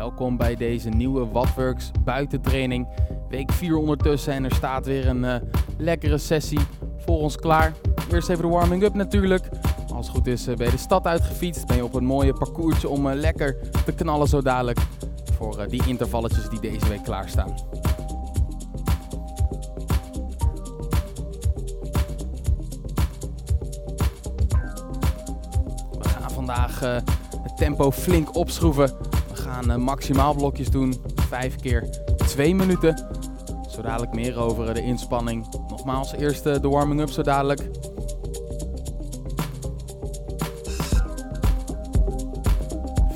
Welkom bij deze nieuwe Wattworks buitentraining. Week 4 ondertussen en er staat weer een uh, lekkere sessie voor ons klaar. Eerst even de warming-up natuurlijk. Als het goed is uh, ben je de stad uitgefietst. Ben je op een mooie parcoursje om uh, lekker te knallen zo dadelijk. Voor die intervalletjes die deze week klaarstaan. We gaan vandaag het tempo flink opschroeven. Uh, maximaal blokjes doen, 5 keer 2 minuten. Zo dadelijk meer over de inspanning. Nogmaals, eerst de warming-up zo dadelijk.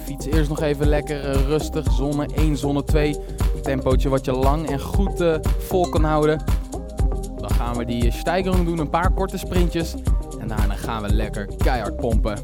Fiets eerst nog even lekker rustig, zone 1, zone 2. Tempootje wat je lang en goed vol kan houden. Dan gaan we die stijgering doen, een paar korte sprintjes. En daarna gaan we lekker keihard pompen.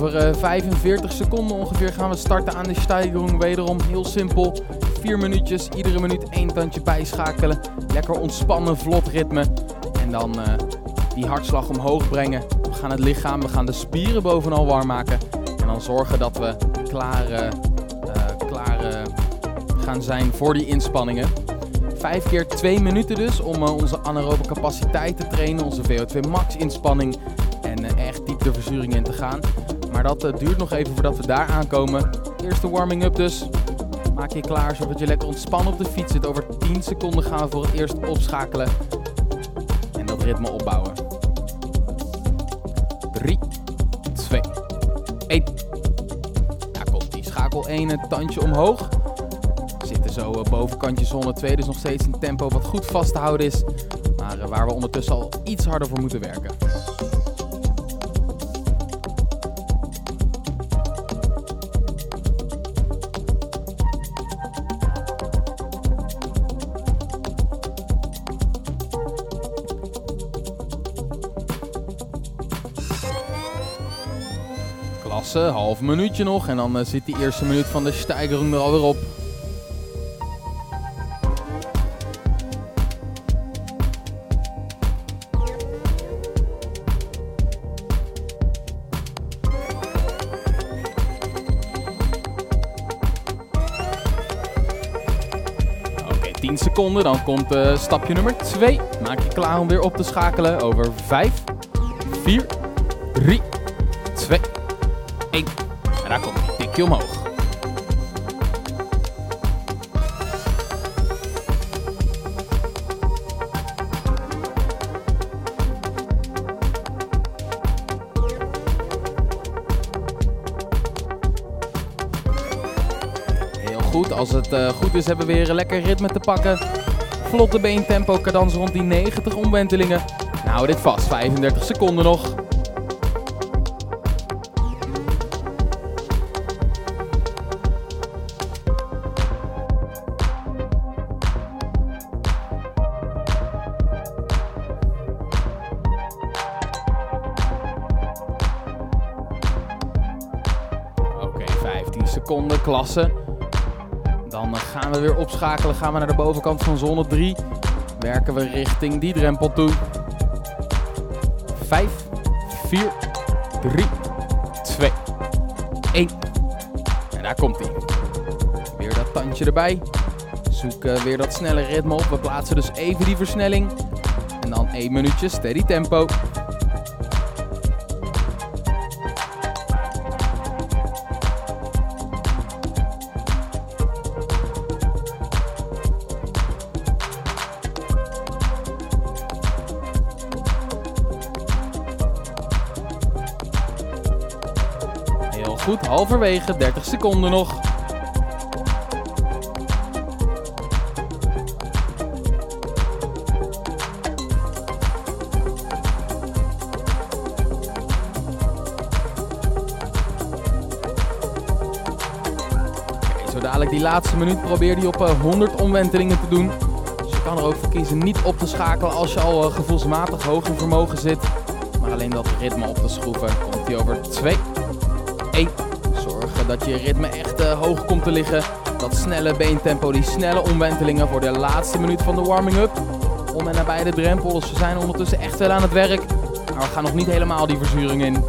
Over 45 seconden ongeveer gaan we starten aan de stijgering. Wederom heel simpel. 4 minuutjes, iedere minuut één tandje bijschakelen. Lekker ontspannen, vlot ritme. En dan uh, die hartslag omhoog brengen. We gaan het lichaam, we gaan de spieren bovenal warm maken. En dan zorgen dat we klaar, uh, klaar gaan zijn voor die inspanningen. 5 keer 2 minuten dus om onze anaerobe capaciteit te trainen. Onze VO2 max inspanning. De verzuring in te gaan. Maar dat uh, duurt nog even voordat we daar aankomen. Eerste warming-up dus. Maak je klaar zodat je lekker ontspannen op de fiets zit. Over 10 seconden gaan we voor het eerst opschakelen. En dat ritme opbouwen. 3, 2, 1. Daar komt die schakel 1, een tandje omhoog. Zitten zo uh, bovenkantje zone 2, dus nog steeds een tempo wat goed vast te houden is. Maar uh, waar we ondertussen al iets harder voor moeten werken. Klasse, half minuutje nog en dan uh, zit die eerste minuut van de stijgering er alweer op. Oké, 10 seconden, dan komt uh, stapje nummer 2. Maak je klaar om weer op te schakelen over 5, 4, 3, 2, 1. En daar komt hij, tikje omhoog. Heel goed, als het uh, goed is hebben we weer een lekker ritme te pakken. Vlotte beentempo, cadans rond die 90 omwentelingen. Nou, dit vast, 35 seconden nog. Seconden klasse. Dan gaan we weer opschakelen. Gaan we naar de bovenkant van zone 3. Werken we richting die drempel toe. 5, 4, 3, 2, 1. En daar komt hij. Weer dat tandje erbij. Zoek uh, weer dat snelle ritme op. We plaatsen dus even die versnelling. En dan 1 minuutje steady tempo. Halverwege, 30 seconden nog. Zo dadelijk die laatste minuut probeer die op uh, 100 omwentelingen te doen. Dus je kan er ook voor kiezen niet op te schakelen als je al uh, gevoelsmatig hoog in vermogen zit. Maar alleen dat ritme op te schroeven komt hij over 2, 1. Dat je ritme echt uh, hoog komt te liggen. Dat snelle beentempo, die snelle omwentelingen voor de laatste minuut van de warming-up. Om en nabij de drempels. We zijn ondertussen echt wel aan het werk. Maar we gaan nog niet helemaal die verzuring in.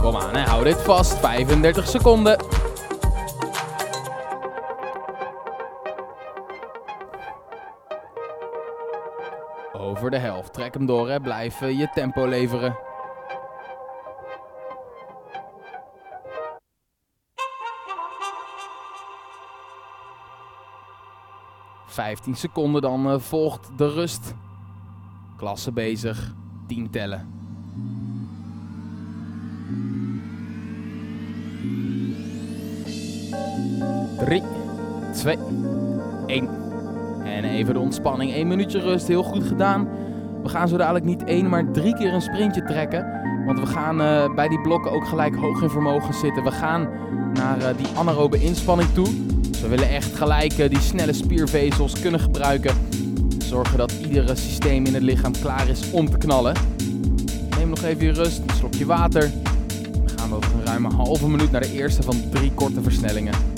Kom aan, hè. hou dit vast. 35 seconden. Trek hem door, hè. blijf je tempo leveren. Vijftien seconden, dan uh, volgt de rust. Klasse bezig. 10 tellen. Drie, twee, één. En even de ontspanning. 1 minuutje rust, heel goed gedaan. We gaan zo dadelijk niet één, maar drie keer een sprintje trekken. Want we gaan uh, bij die blokken ook gelijk hoog in vermogen zitten. We gaan naar uh, die anaerobe inspanning toe. We willen echt gelijk uh, die snelle spiervezels kunnen gebruiken. Zorgen dat iedere systeem in het lichaam klaar is om te knallen. Neem nog even je rust, een slokje water. Dan gaan we over een ruime halve minuut naar de eerste van drie korte versnellingen.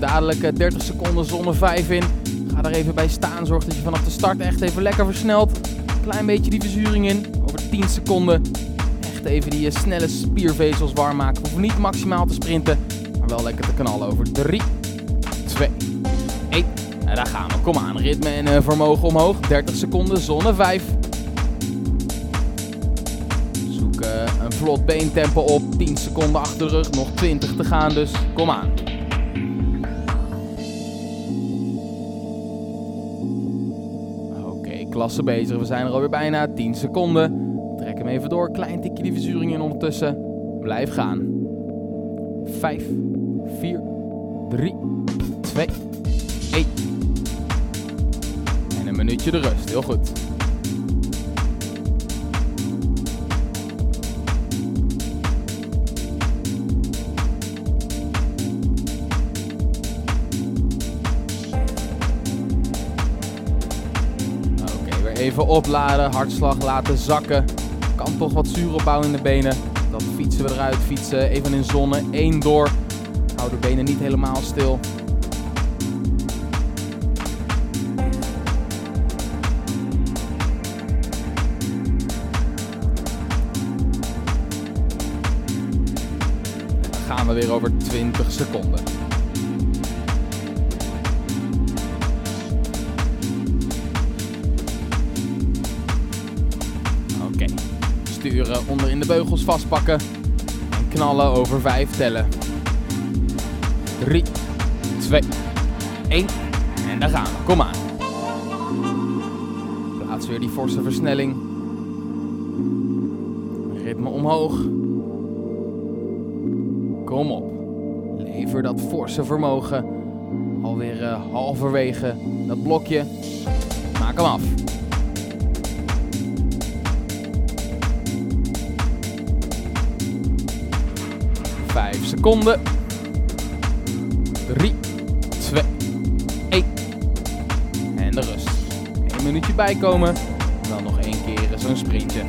Dadelijk 30 eh, seconden zone 5 in. Ga er even bij staan. Zorg dat je vanaf de start echt even lekker versnelt. Klein beetje die verzuring in. Over 10 seconden. Echt even die eh, snelle spiervezels warm maken. Hoeven niet maximaal te sprinten. Maar wel lekker te knallen. Over 3, 2, 1. En daar gaan we. Kom aan. Ritme en uh, vermogen omhoog. 30 seconden. Zone 5. Zoek een vlot beentempo op. 10 seconden achter de rug. Nog 20 te gaan dus. Kom aan. Klasse bezig. We zijn er alweer bijna 10 seconden. Trek hem even door. Klein tikje die verzuring in ondertussen. Blijf gaan. 5, 4, 3, 2, 1. En een minuutje de rust. Heel goed. Even opladen, hartslag laten zakken. Kan toch wat zuur opbouwen in de benen. Dan fietsen we eruit, fietsen even in zonne, één door. Hou de benen niet helemaal stil. Dan gaan we weer over 20 seconden. Onder in de beugels vastpakken en knallen over 5 tellen. 3, 2, 1 en daar gaan we. Kom aan. Plaats weer die forse versnelling. Ritme omhoog. Kom op. Lever dat forse vermogen. Alweer uh, halverwege dat blokje. Maak hem af. 5 seconden. 3, 2, 1. En de rust. 1 minuutje bijkomen. Dan nog één keer zo'n sprintje.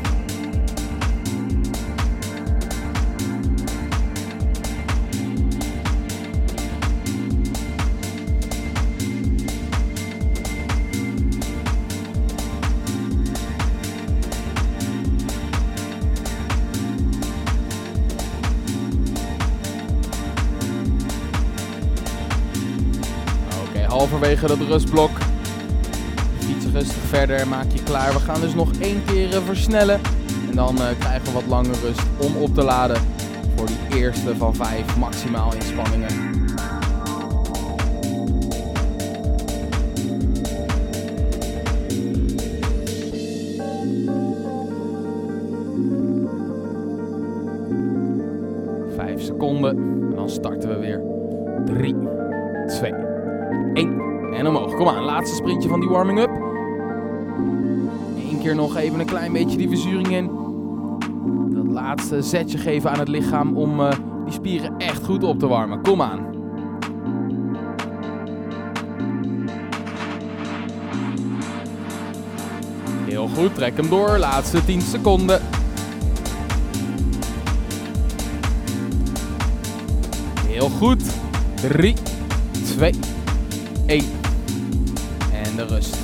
Halverwege dat rustblok. Fiets rustig verder, maak je klaar. We gaan dus nog één keer eh, versnellen. En dan uh, krijgen we wat lange rust om op te laden voor die eerste van vijf maximaal inspanningen. Vijf seconden laatste sprintje van die warming-up. Eén keer nog even een klein beetje die verzuring in. Dat laatste zetje geven aan het lichaam om uh, die spieren echt goed op te warmen. Kom aan. Heel goed, trek hem door. Laatste 10 seconden. Heel goed. 3, 2, 1. Rust.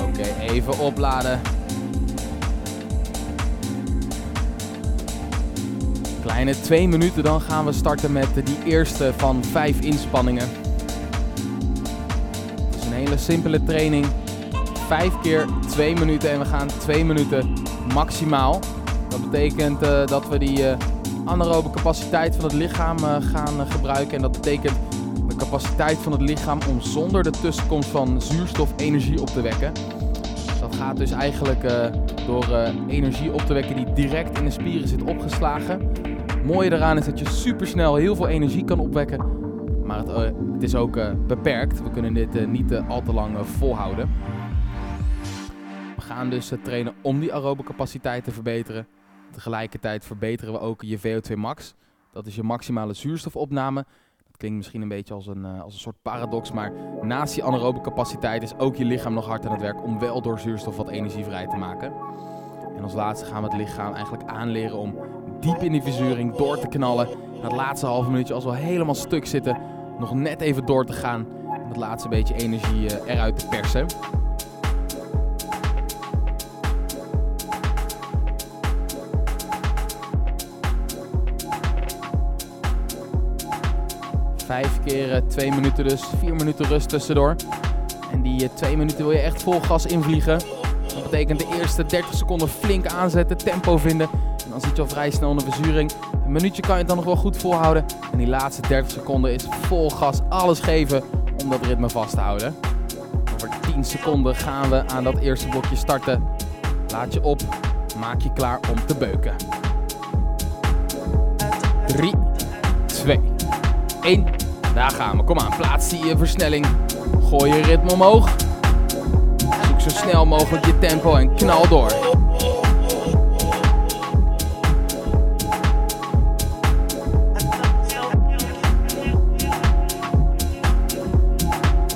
Oké, even opladen. Kleine 2 minuten, dan gaan we starten met die eerste van 5 inspanningen. Het is een hele simpele training. 5 keer 2 minuten en we gaan 2 minuten maximaal. Dat betekent uh, dat we die uh, anaerobe capaciteit van het lichaam uh, gaan gebruiken. En dat betekent capaciteit van het lichaam om zonder de tussenkomst van zuurstof energie op te wekken. Dat gaat dus eigenlijk door energie op te wekken die direct in de spieren zit opgeslagen. Het mooie daaraan is dat je supersnel heel veel energie kan opwekken. Maar het, het is ook beperkt. We kunnen dit niet al te lang volhouden. We gaan dus trainen om die aerobe capaciteit te verbeteren. Tegelijkertijd verbeteren we ook je VO2 max. Dat is je maximale zuurstofopname. Dat klinkt misschien een beetje als een, uh, als een soort paradox, maar naast die anaerobe capaciteit is ook je lichaam nog hard aan het werk om wel door zuurstof wat energie vrij te maken. En als laatste gaan we het lichaam eigenlijk aanleren om diep in die verzuring door te knallen. En dat laatste halve minuutje als we helemaal stuk zitten, nog net even door te gaan. En dat laatste beetje energie uh, eruit te persen. Vijf keer twee minuten dus, vier minuten rust tussendoor. En die twee minuten wil je echt vol gas invliegen. Dat betekent de eerste 30 seconden flink aanzetten, tempo vinden. En dan zit je al vrij snel in de verzuring. Een minuutje kan je het dan nog wel goed volhouden. En die laatste 30 seconden is vol gas, alles geven om dat ritme vast te houden. Over 10 seconden gaan we aan dat eerste blokje starten. Laat je op, maak je klaar om te beuken. 3, 2, 1. Daar gaan we. Kom aan, plaats die versnelling. Gooi je ritme omhoog. Zoek zo snel mogelijk je tempo en knal door.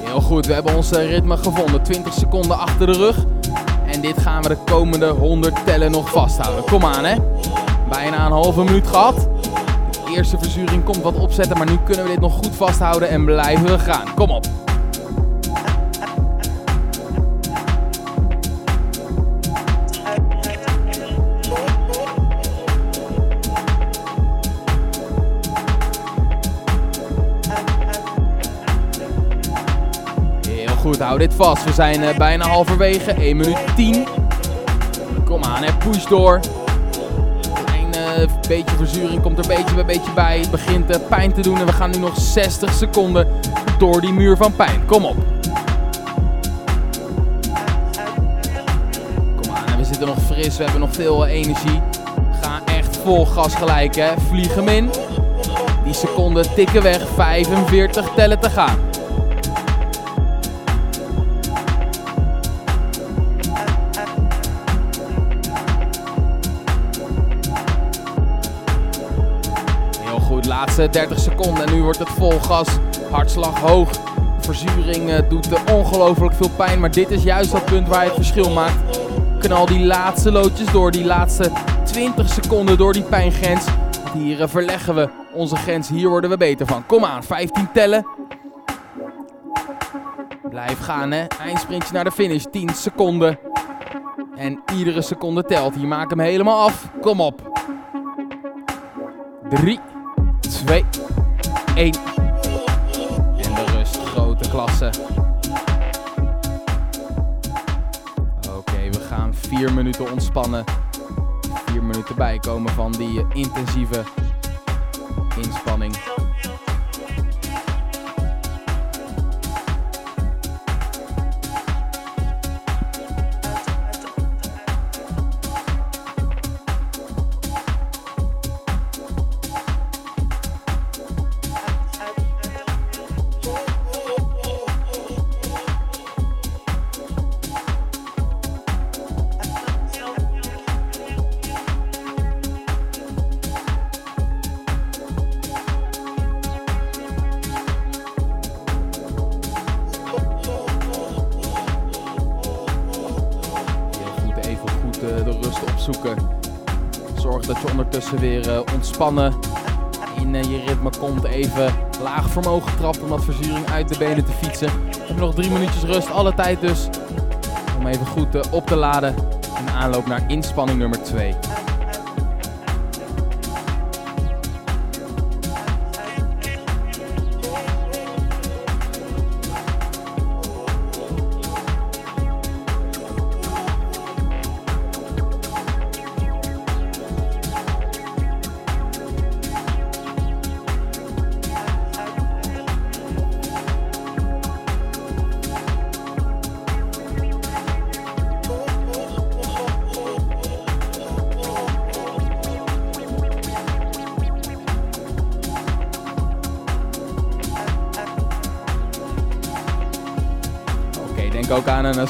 Heel goed, we hebben onze ritme gevonden. 20 seconden achter de rug. En dit gaan we de komende 100 tellen nog vasthouden. Kom aan hè. Bijna een halve minuut gehad eerste verzuring komt wat opzetten, maar nu kunnen we dit nog goed vasthouden en blijven we gaan. Kom op. Heel goed, hou dit vast. We zijn uh, bijna halverwege. 1 minuut 10. Kom aan, hè. push door een beetje verzuring komt er beetje bij beetje bij. Het begint uh, pijn te doen en we gaan nu nog 60 seconden door die muur van pijn. Kom op. Kom aan, we zitten nog fris, we hebben nog veel uh, energie. Ga echt vol gas gelijk, hè. Vlieg hem in. Die seconden tikken weg, 45 tellen te gaan. Laatste 30 seconden en nu wordt het vol gas. Hartslag hoog. Verzuring uh, doet ongelooflijk veel pijn. Maar dit is juist dat punt waar je het verschil maakt. Knal die laatste loodjes door. Die laatste 20 seconden door die pijngrens. Hier uh, verleggen we onze grens. Hier worden we beter van. Kom aan, 15 tellen. Blijf gaan hè. Eindsprintje naar de finish. 10 seconden. En iedere seconde telt. Hier maak hem helemaal af. Kom op. 3, 2, 1. En de rust, grote klasse. Oké, okay, we gaan 4 minuten ontspannen. 4 minuten bijkomen van die intensieve inspanning. Zorg dat je ondertussen weer uh, ontspannen in uh, je ritme komt. Even laag vermogen trapt om dat verzuring uit de benen te fietsen. We hebben nog drie minuutjes rust, alle tijd dus. Om even goed uh, op te laden in aanloop naar inspanning nummer 2.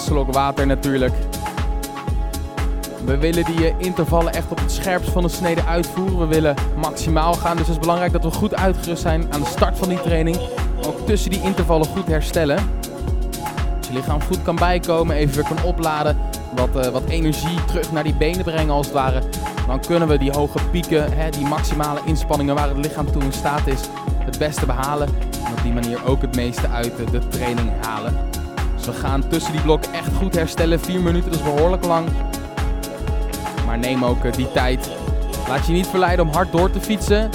Slok water natuurlijk. We willen die eh, intervallen echt op het scherpst van de snede uitvoeren. We willen maximaal gaan, dus het is belangrijk dat we goed uitgerust zijn aan de start van die training. Ook tussen die intervallen goed herstellen. Als je lichaam goed kan bijkomen, even weer kan opladen, wat, uh, wat energie terug naar die benen brengen als het ware. Dan kunnen we die hoge pieken, hè, die maximale inspanningen waar het lichaam toe in staat is, het beste behalen. En op die manier ook het meeste uit de training halen we gaan tussen die blokken echt goed herstellen. 4 minuten, is behoorlijk lang. Maar neem ook eh, die tijd. Laat je niet verleiden om hard door te fietsen.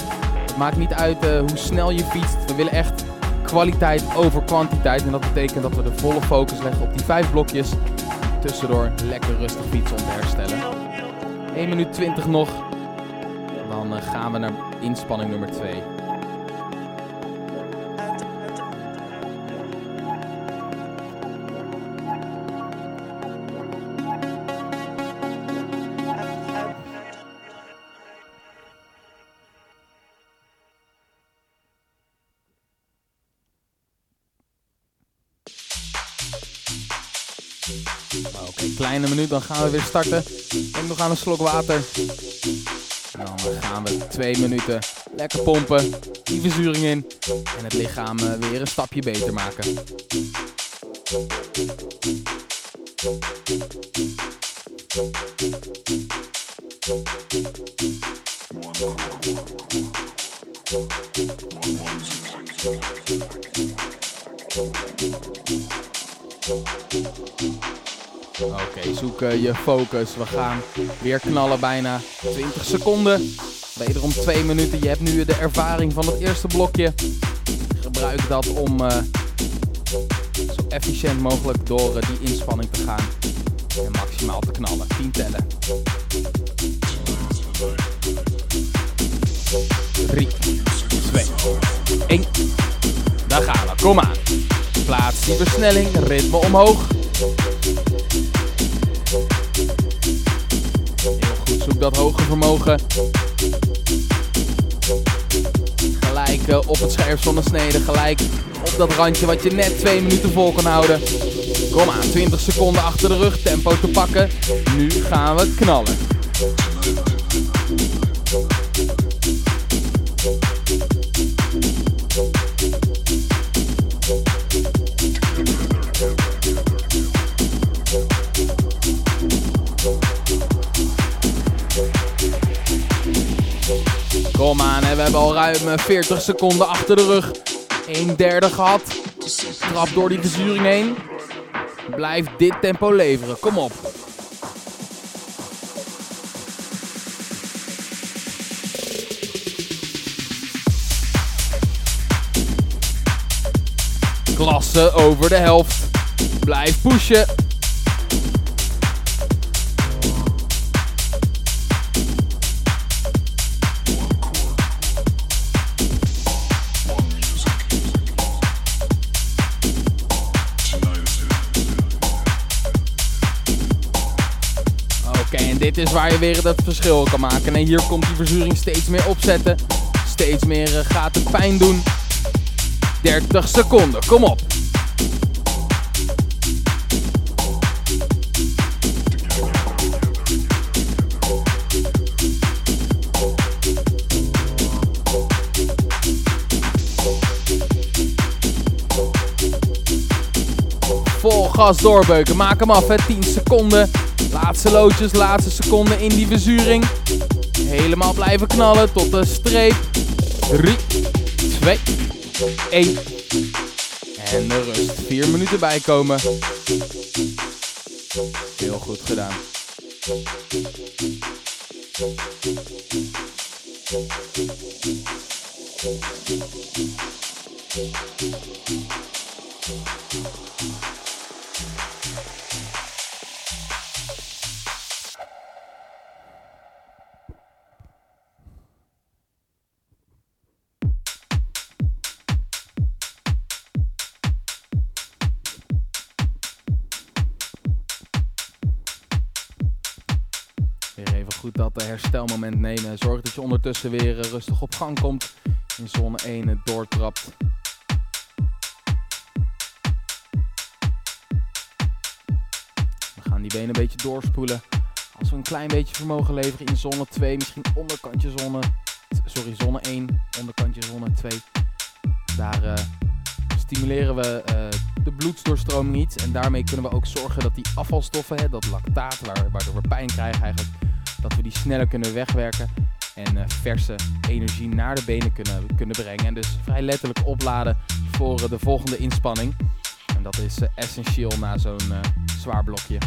Het maakt niet uit uh, hoe snel je fietst. We willen echt kwaliteit over kwantiteit. En dat betekent dat we de volle focus leggen op die vijf blokjes. Tussendoor lekker rustig fietsen om te herstellen. 1 minuut 20 nog. Dan uh, gaan we naar inspanning nummer 2. Kleine minuut, dan gaan we weer starten. Denk nog aan een slok water. En dan gaan we twee minuten lekker pompen, die verzuring in en het lichaam eh, weer een stapje beter maken. Oké, zoek je focus. We gaan weer knallen bijna 20 seconden. Wederom 2 minuten. Je hebt nu de ervaring van het eerste blokje. Gebruik dat om uh, zo efficiënt mogelijk door uh, die inspanning te gaan. En maximaal te knallen. 10 tellen. 3, 2, 1. Daar gaan we. Kom aan. Plaats die versnelling. Ritme omhoog. Dat hoge vermogen. Gelijk uh, op het scherp van de snede. Gelijk op dat randje wat je net twee minuten vol kan houden. Kom aan, 20 seconden achter de rug. Tempo te pakken. Nu gaan we knallen. Kom aan, hè. we hebben al ruim 40 eh, seconden achter de rug. 1 derde gehad. Trap door die verzuring heen. Blijf dit tempo leveren, kom op. Klasse over de helft. Blijf pushen. Is waar je weer het verschil kan maken. En hier komt die verzuring steeds meer opzetten. Steeds meer eh, gaat het pijn doen. 30 seconden, kom op. Vol gas doorbeuken, maak hem af hè, 10 seconden. Laatste loodjes, laatste seconde in die verzuring. Helemaal blijven knallen tot de streep. 3, 2, 1. En de rust. 4 minuten bijkomen. Heel goed gedaan. Herstelmoment nemen. Zorg dat je ondertussen weer eh, rustig op gang komt. In zone 1 doortrapt. We gaan die benen een beetje doorspoelen. Als we een klein beetje vermogen leveren in zone 2, misschien onderkantje zone, sorry, zone 1, onderkantje zone 2. Daar uh, stimuleren we uh, de bloedsdoorstroming niet. En daarmee kunnen we ook zorgen dat die afvalstoffen, hè, dat lactaat, waar, waardoor we pijn krijgen eigenlijk, dat we die sneller kunnen wegwerken. En uh, verse energie naar de benen kunnen, kunnen brengen. En dus vrij letterlijk opladen voor de volgende inspanning. En dat is essentieel na zo'n zwaar blokje.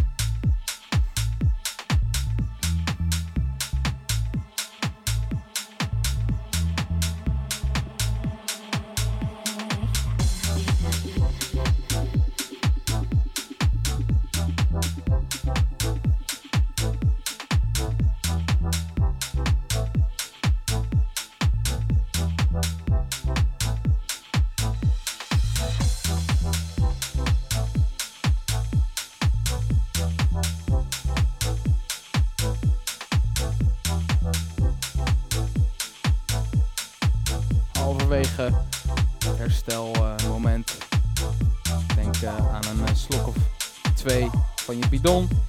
Van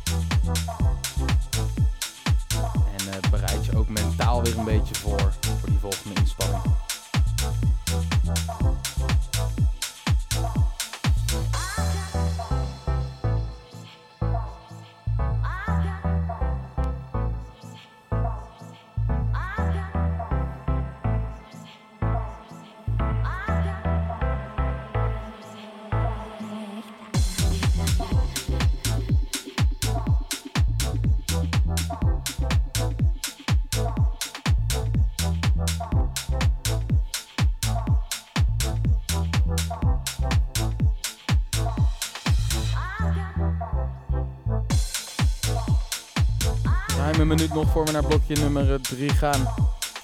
minuut nog voor we naar blokje nummer 3 gaan.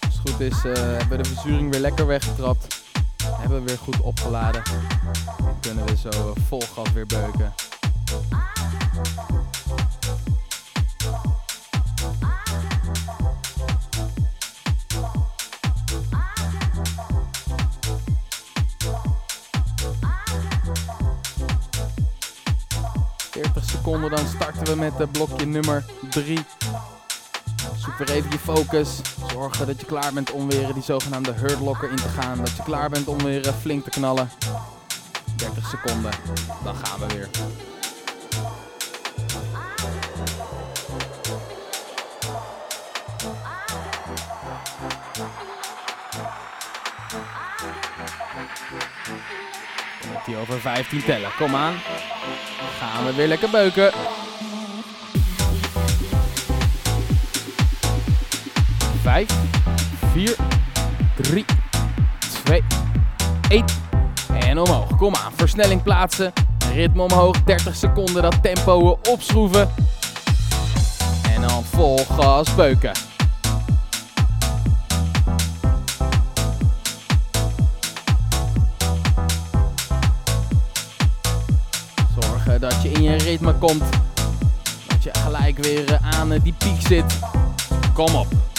Als het goed is, uh, hebben we de verzuring weer lekker weggetrapt. Hebben we weer goed opgeladen. En kunnen we zo uh, vol gas weer beuken. seconden, dan starten we met blokje nummer 3. Even je focus. Zorg dat je klaar bent om weer die zogenaamde hurdlocker in te gaan. Dat je klaar bent om weer flink te knallen. 30 seconden, dan gaan we weer. Die over 15 tellen, kom aan. Gaan we weer lekker beuken. Vijf, vier, drie, twee, één. En omhoog. Kom aan. Versnelling plaatsen. Ritme omhoog. 30 seconden dat tempo opschroeven. En dan vol gas beuken. dat je in je ritme komt. Dat je gelijk weer aan die piek zit. Kom op.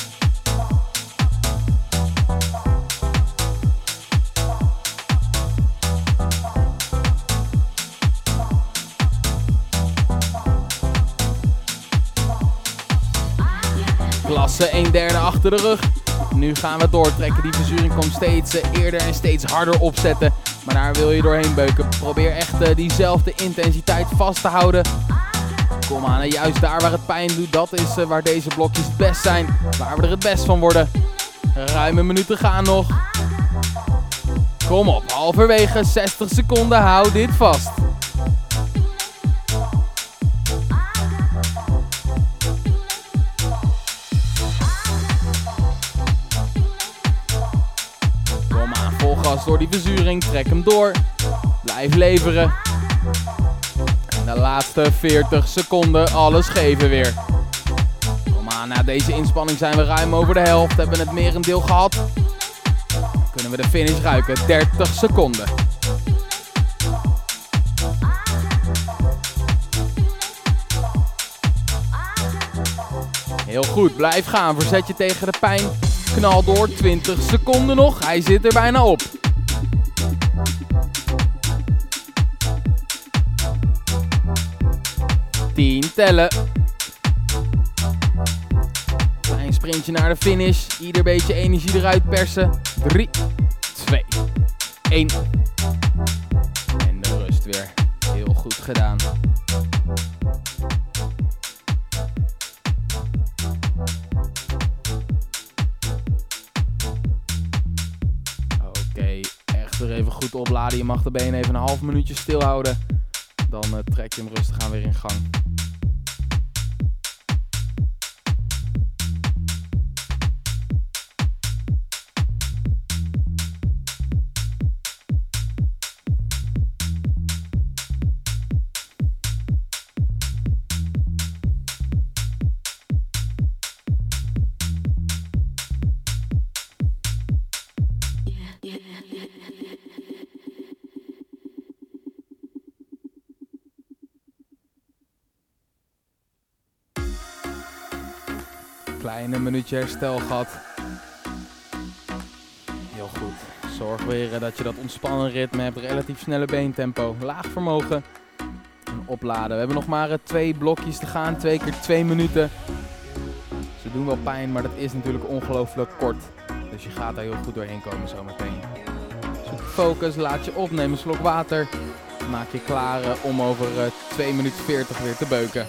Klasse 1 derde achter de rug. Nu gaan we doortrekken. Die verzuring komt steeds eerder en steeds harder opzetten. Maar daar wil je doorheen beuken. Probeer echt uh, diezelfde intensiteit vast te houden. Kom aan, juist daar waar het pijn doet, dat is eh, waar deze blokjes het best zijn. Waar we er het best van worden. Ruim een minuut te gaan nog. Kom op, halverwege 60 seconden, hou dit vast. Gas door die verzuring, trek hem door. Blijf leveren. En de laatste 40 seconden, alles geven weer. Kom aan, na deze inspanning zijn we ruim over de helft, hebben het merendeel gehad. Kunnen we de finish ruiken, 30 seconden. Heel goed, blijf gaan, verzet je tegen de pijn. Knal door, 20 seconden nog, hij zit er bijna op. 10 tellen. Klein sprintje naar de finish. Ieder beetje energie eruit persen. 3, 2, 1. En de rust weer. Heel goed gedaan. Even goed opladen. Je mag de benen even een half minuutje stilhouden. Dan uh, trek je hem rustig aan weer in gang. Kleine minuutje herstel gehad. Heel goed. Zorg weer dat je dat ontspannen ritme hebt. Relatief snelle beentempo. Laag vermogen. En opladen. We hebben nog maar eh, twee blokjes te gaan. Twee keer twee minuten. Ze doen wel pijn, maar dat is natuurlijk ongelooflijk kort. Dus je gaat daar heel goed doorheen komen zometeen. Focus, laat je opnemen, een slok water. Maak je klaar eh, om over 2 eh, minuten 40 weer te beuken.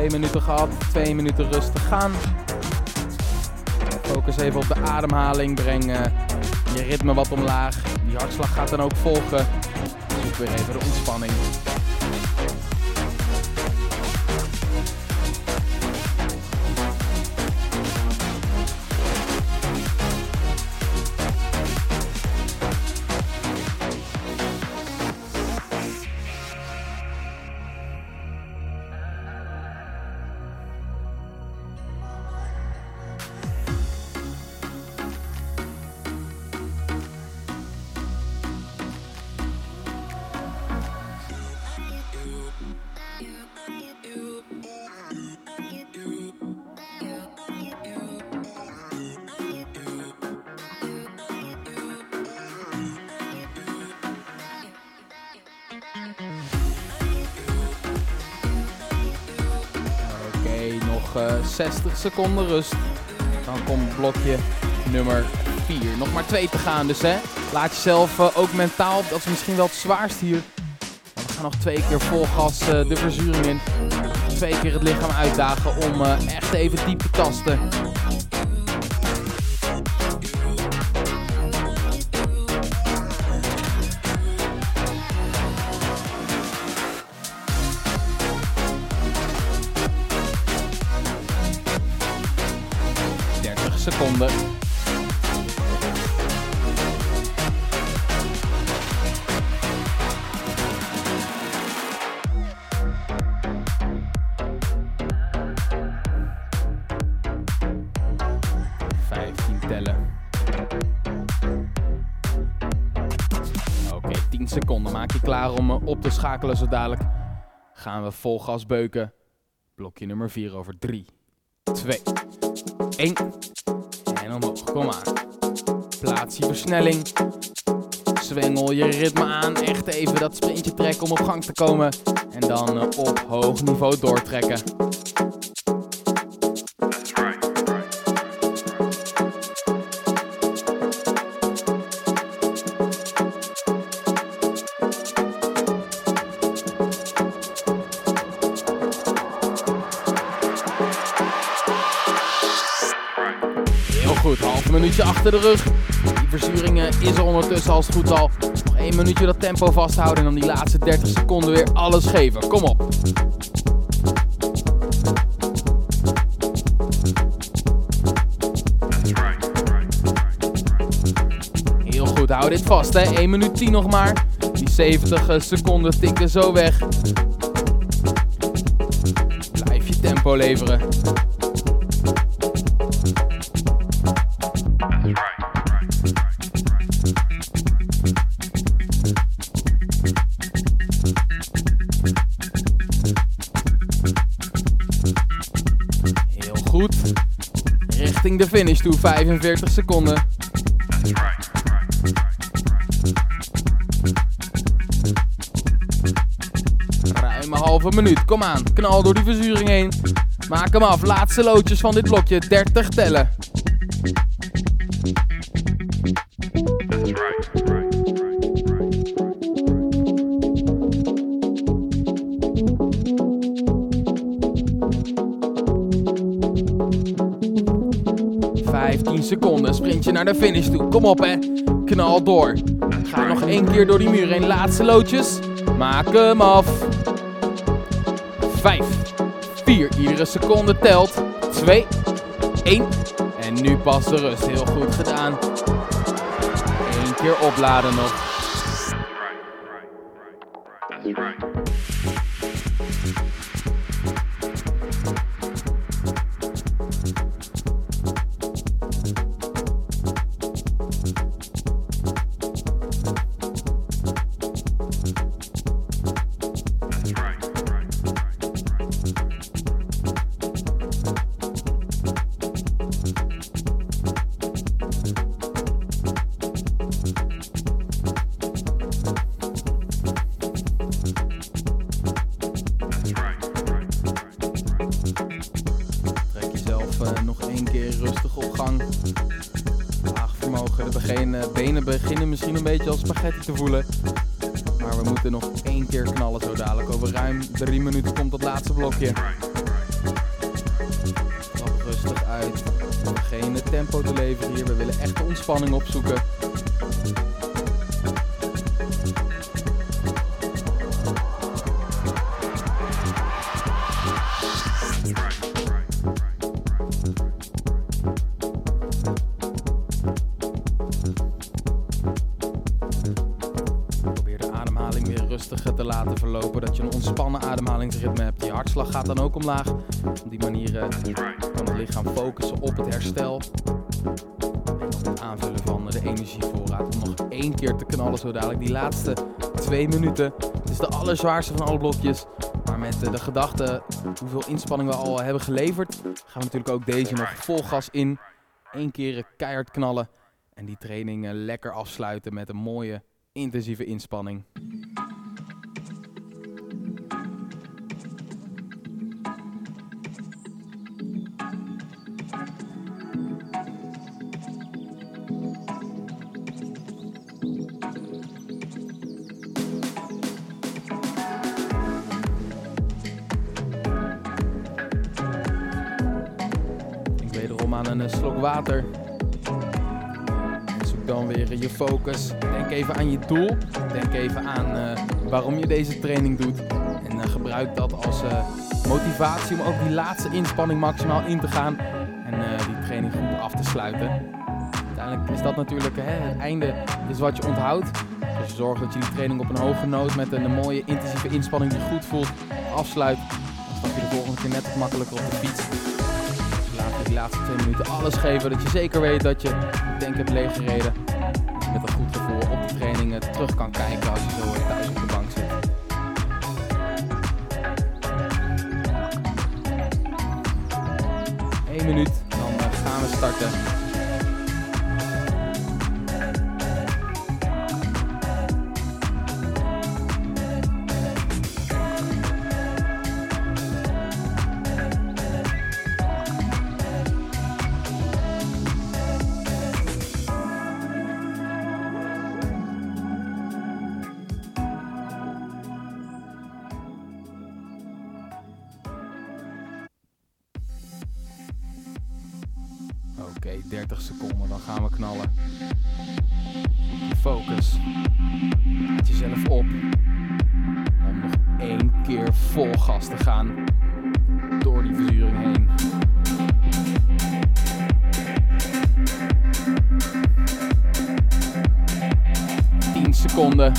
Twee minuten gehad, twee minuten rustig gaan. Focus even op de ademhaling, breng uh, je ritme wat omlaag. Die hartslag gaat dan ook volgen. Zoek weer even de ontspanning. 60 seconden rust. Dan komt blokje nummer 4. Nog maar twee te gaan dus hè. Laat jezelf uh, ook mentaal, dat is misschien wel het zwaarst hier. We gaan nog twee keer vol gas uh, de verzuring in. Twee keer het lichaam uitdagen om echt even diep te tasten. Schakelen zo dadelijk. Gaan we vol gas beuken. Blokje nummer 4 over 3, 2, 1. En omhoog, kom aan. Plaats je versnelling. Zwengel je ritme aan. Echt even dat sprintje trekken om op gang te komen. En dan eh, op hoog niveau doortrekken. Minuutje achter de rug. Die verzuring eh, is er ondertussen als het goed al. Nog één minuutje dat tempo vasthouden en dan die laatste 30 seconden weer alles geven. Kom op. Heel goed, hou dit vast hè. 1 minuut 10 nog maar. Die 70 eh, seconden tikken zo weg. Blijf je tempo leveren. De finish toe, 45 seconden. Ruim een halve minuut. Kom aan, knal door die verzuring heen. Maak hem af. Laatste loodjes van dit blokje. 30 tellen. Sprintje naar de finish toe. Kom op hè. Knal door. Ga nog één keer door die muur heen. Laatste loodjes. Maak hem af. 5, 4, iedere seconde telt. 2, 1. En nu pas de rust. Heel goed gedaan. Eén keer opladen nog. Één keer rustig op gang. Laag vermogen. De eh, benen beginnen misschien een beetje als spaghetti te voelen. Maar we moeten nog één keer knallen zo dadelijk. Over ruim drie minuten komt dat laatste blokje. Stap rustig uit. Geen tempo te leveren hier. We willen echt de ontspanning opzoeken. Dan ook omlaag. Op die manier eh, kan het lichaam focussen op het herstel. Het aanvullen van de energievoorraad. Om nog één keer te knallen zo dadelijk. Die laatste twee minuten. Het is de allerzwaarste van alle blokjes. Maar met eh, de gedachte hoeveel inspanning we al hebben geleverd. Gaan we natuurlijk ook deze nog vol gas in. Eén keer eh, keihard knallen. En die training lekker afsluiten met een mooie intensieve inspanning. Een eh, slok water. Zoek dan weer je focus. Denk even aan je doel. Denk even aan eh, waarom je deze training doet. En eh, gebruik dat als motivatie om ook die laatste inspanning maximaal in te gaan. En die training goed af te sluiten. Uiteindelijk is dat natuurlijk hè, het einde is wat je onthoudt. Dus je zorgt dat je die training op een hoge noot met een, mooie intensieve inspanning die goed voelt afsluit. Dan stap je de volgende keer net wat makkelijker op de fiets. Laatste twee minuten alles geven. Dat je zeker weet dat je de tank hebt leeggereden. je met een goed gevoel op de trainingen terug kan kijken als je zo thuis op de bank zit. Eén minuut, dan eh, gaan we starten. 30 seconden, dan gaan we knallen. Focus. Laat jezelf op. Om nog één keer vol gas te gaan. Door die verzuring heen. Tien seconden.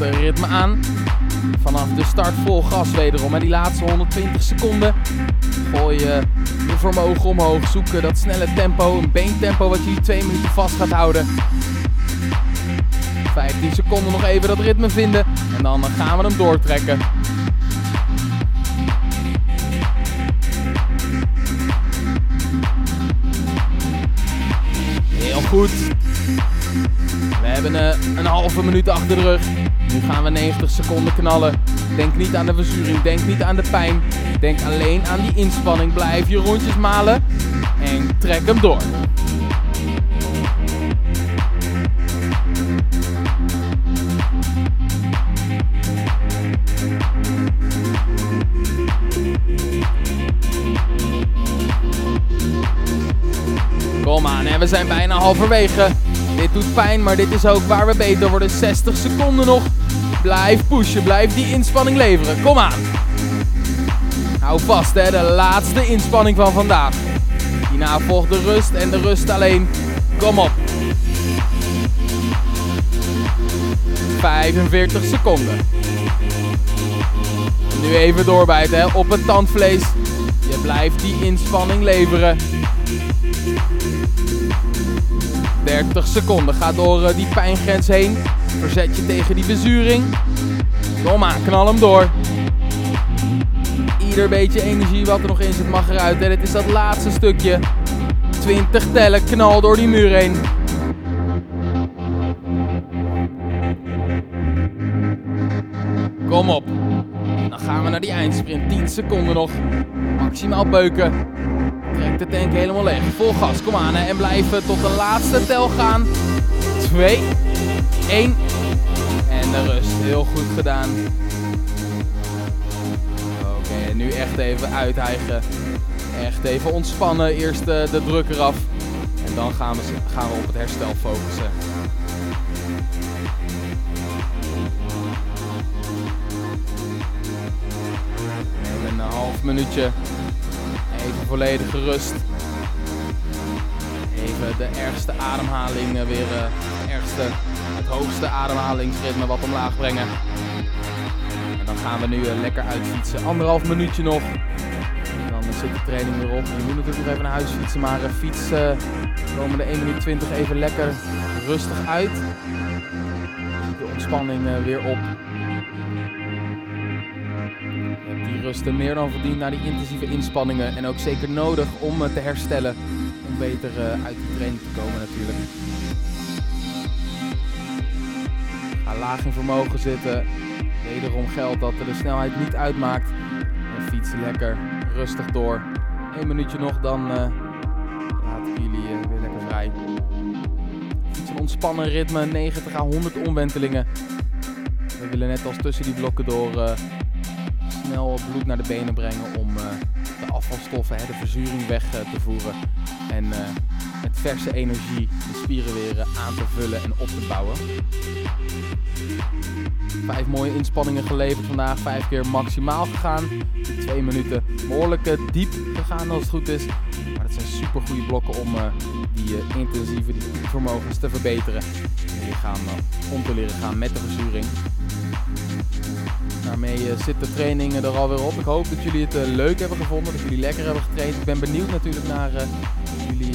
Ritme aan. Vanaf de start vol gas wederom. En die laatste 120 seconden. Gooi je je vermogen omhoog. Zoeken dat snelle tempo. Een beentempo wat je 2 minuten vast gaat houden. 15 seconden nog even dat ritme vinden. En dan gaan we hem doortrekken. Heel goed. We hebben uh, een halve minuut achter de rug. Nu gaan we 90 seconden knallen. Denk niet aan de verzuring, denk niet aan de pijn. Denk alleen aan die inspanning. Blijf je rondjes malen en trek hem door. Kom aan, en we zijn bijna halverwege. Dit doet pijn, maar dit is ook waar we beter worden. 60 seconden nog. Blijf pushen, blijf die inspanning leveren. Kom aan. Hou vast, hè, de laatste inspanning van vandaag. Hierna volgt de rust en de rust alleen. Kom op. 45 seconden. Nu even doorbijten hè, op het tandvlees. Je blijft die inspanning leveren. 30 seconden. Ga door uh, die pijngrens heen. Verzet je tegen die bezuring. Kom aan, knal hem door. Ieder beetje energie wat er nog in zit mag eruit. En dit is dat laatste stukje. 20 tellen, knal door die muur heen. Kom op. Dan gaan we naar die eindsprint. 10 seconden nog. Maximaal beuken. Trek de tank helemaal leeg. Vol gas, kom aan hè. En blijven tot de laatste tel gaan. 2, 1. En de rust. Heel goed gedaan. Oké, nu echt even uithijgen. Echt even ontspannen. Eerst de, de druk eraf. En dan gaan we, gaan we op het herstel focussen. Even een half minuutje Even volledig gerust. Even de ergste ademhaling weer, uh, ergste, het hoogste ademhalingsritme wat omlaag brengen. En dan gaan we nu uh, lekker uitfietsen. Anderhalf minuutje nog. Dan zit de training weer op. Je moet natuurlijk nog even naar huis fietsen, maar fiets de komende 1 minuut 20 even lekker rustig uit. De ontspanning weer op rusten meer dan verdiend naar die intensieve inspanningen. En ook zeker nodig om te herstellen. Om beter eh, uit die training te komen natuurlijk. Ga laag in vermogen zitten. Wederom geldt dat de snelheid niet uitmaakt. En fietsen lekker rustig door. Eén minuutje nog, dan uh, laat ik jullie uh, weer lekker vrij. Fiets een ontspannen ritme, 90 à 100 omwentelingen. We willen net als tussen die blokken door snel bloed naar de benen brengen om uh, de afvalstoffen, hè, de verzuring weg uh, te voeren. En uh, met verse energie de spieren weer aan te vullen en op te bouwen. Vijf mooie inspanningen geleverd vandaag, vijf keer maximaal gegaan. Twee minuten behoorlijk diep gegaan als het goed is. Maar dat zijn super goede blokken om die intensieve die vermogens te verbeteren. En lichaam om te leren gaan met de verzuring. Daarmee zit de training er alweer op. Ik hoop dat jullie het leuk hebben gevonden, dat jullie lekker hebben getraind. Ik ben benieuwd natuurlijk naar jullie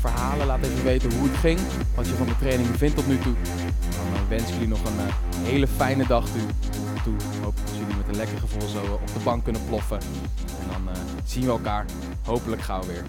verhalen. Laat even weten hoe het ging, wat je van de training vindt tot nu toe. Dan wens ik jullie nog een hele fijne dag toe. Hoop dat jullie met een lekker gevoel zo op de bank kunnen ploffen. En dan zien we elkaar hopelijk gauw weer.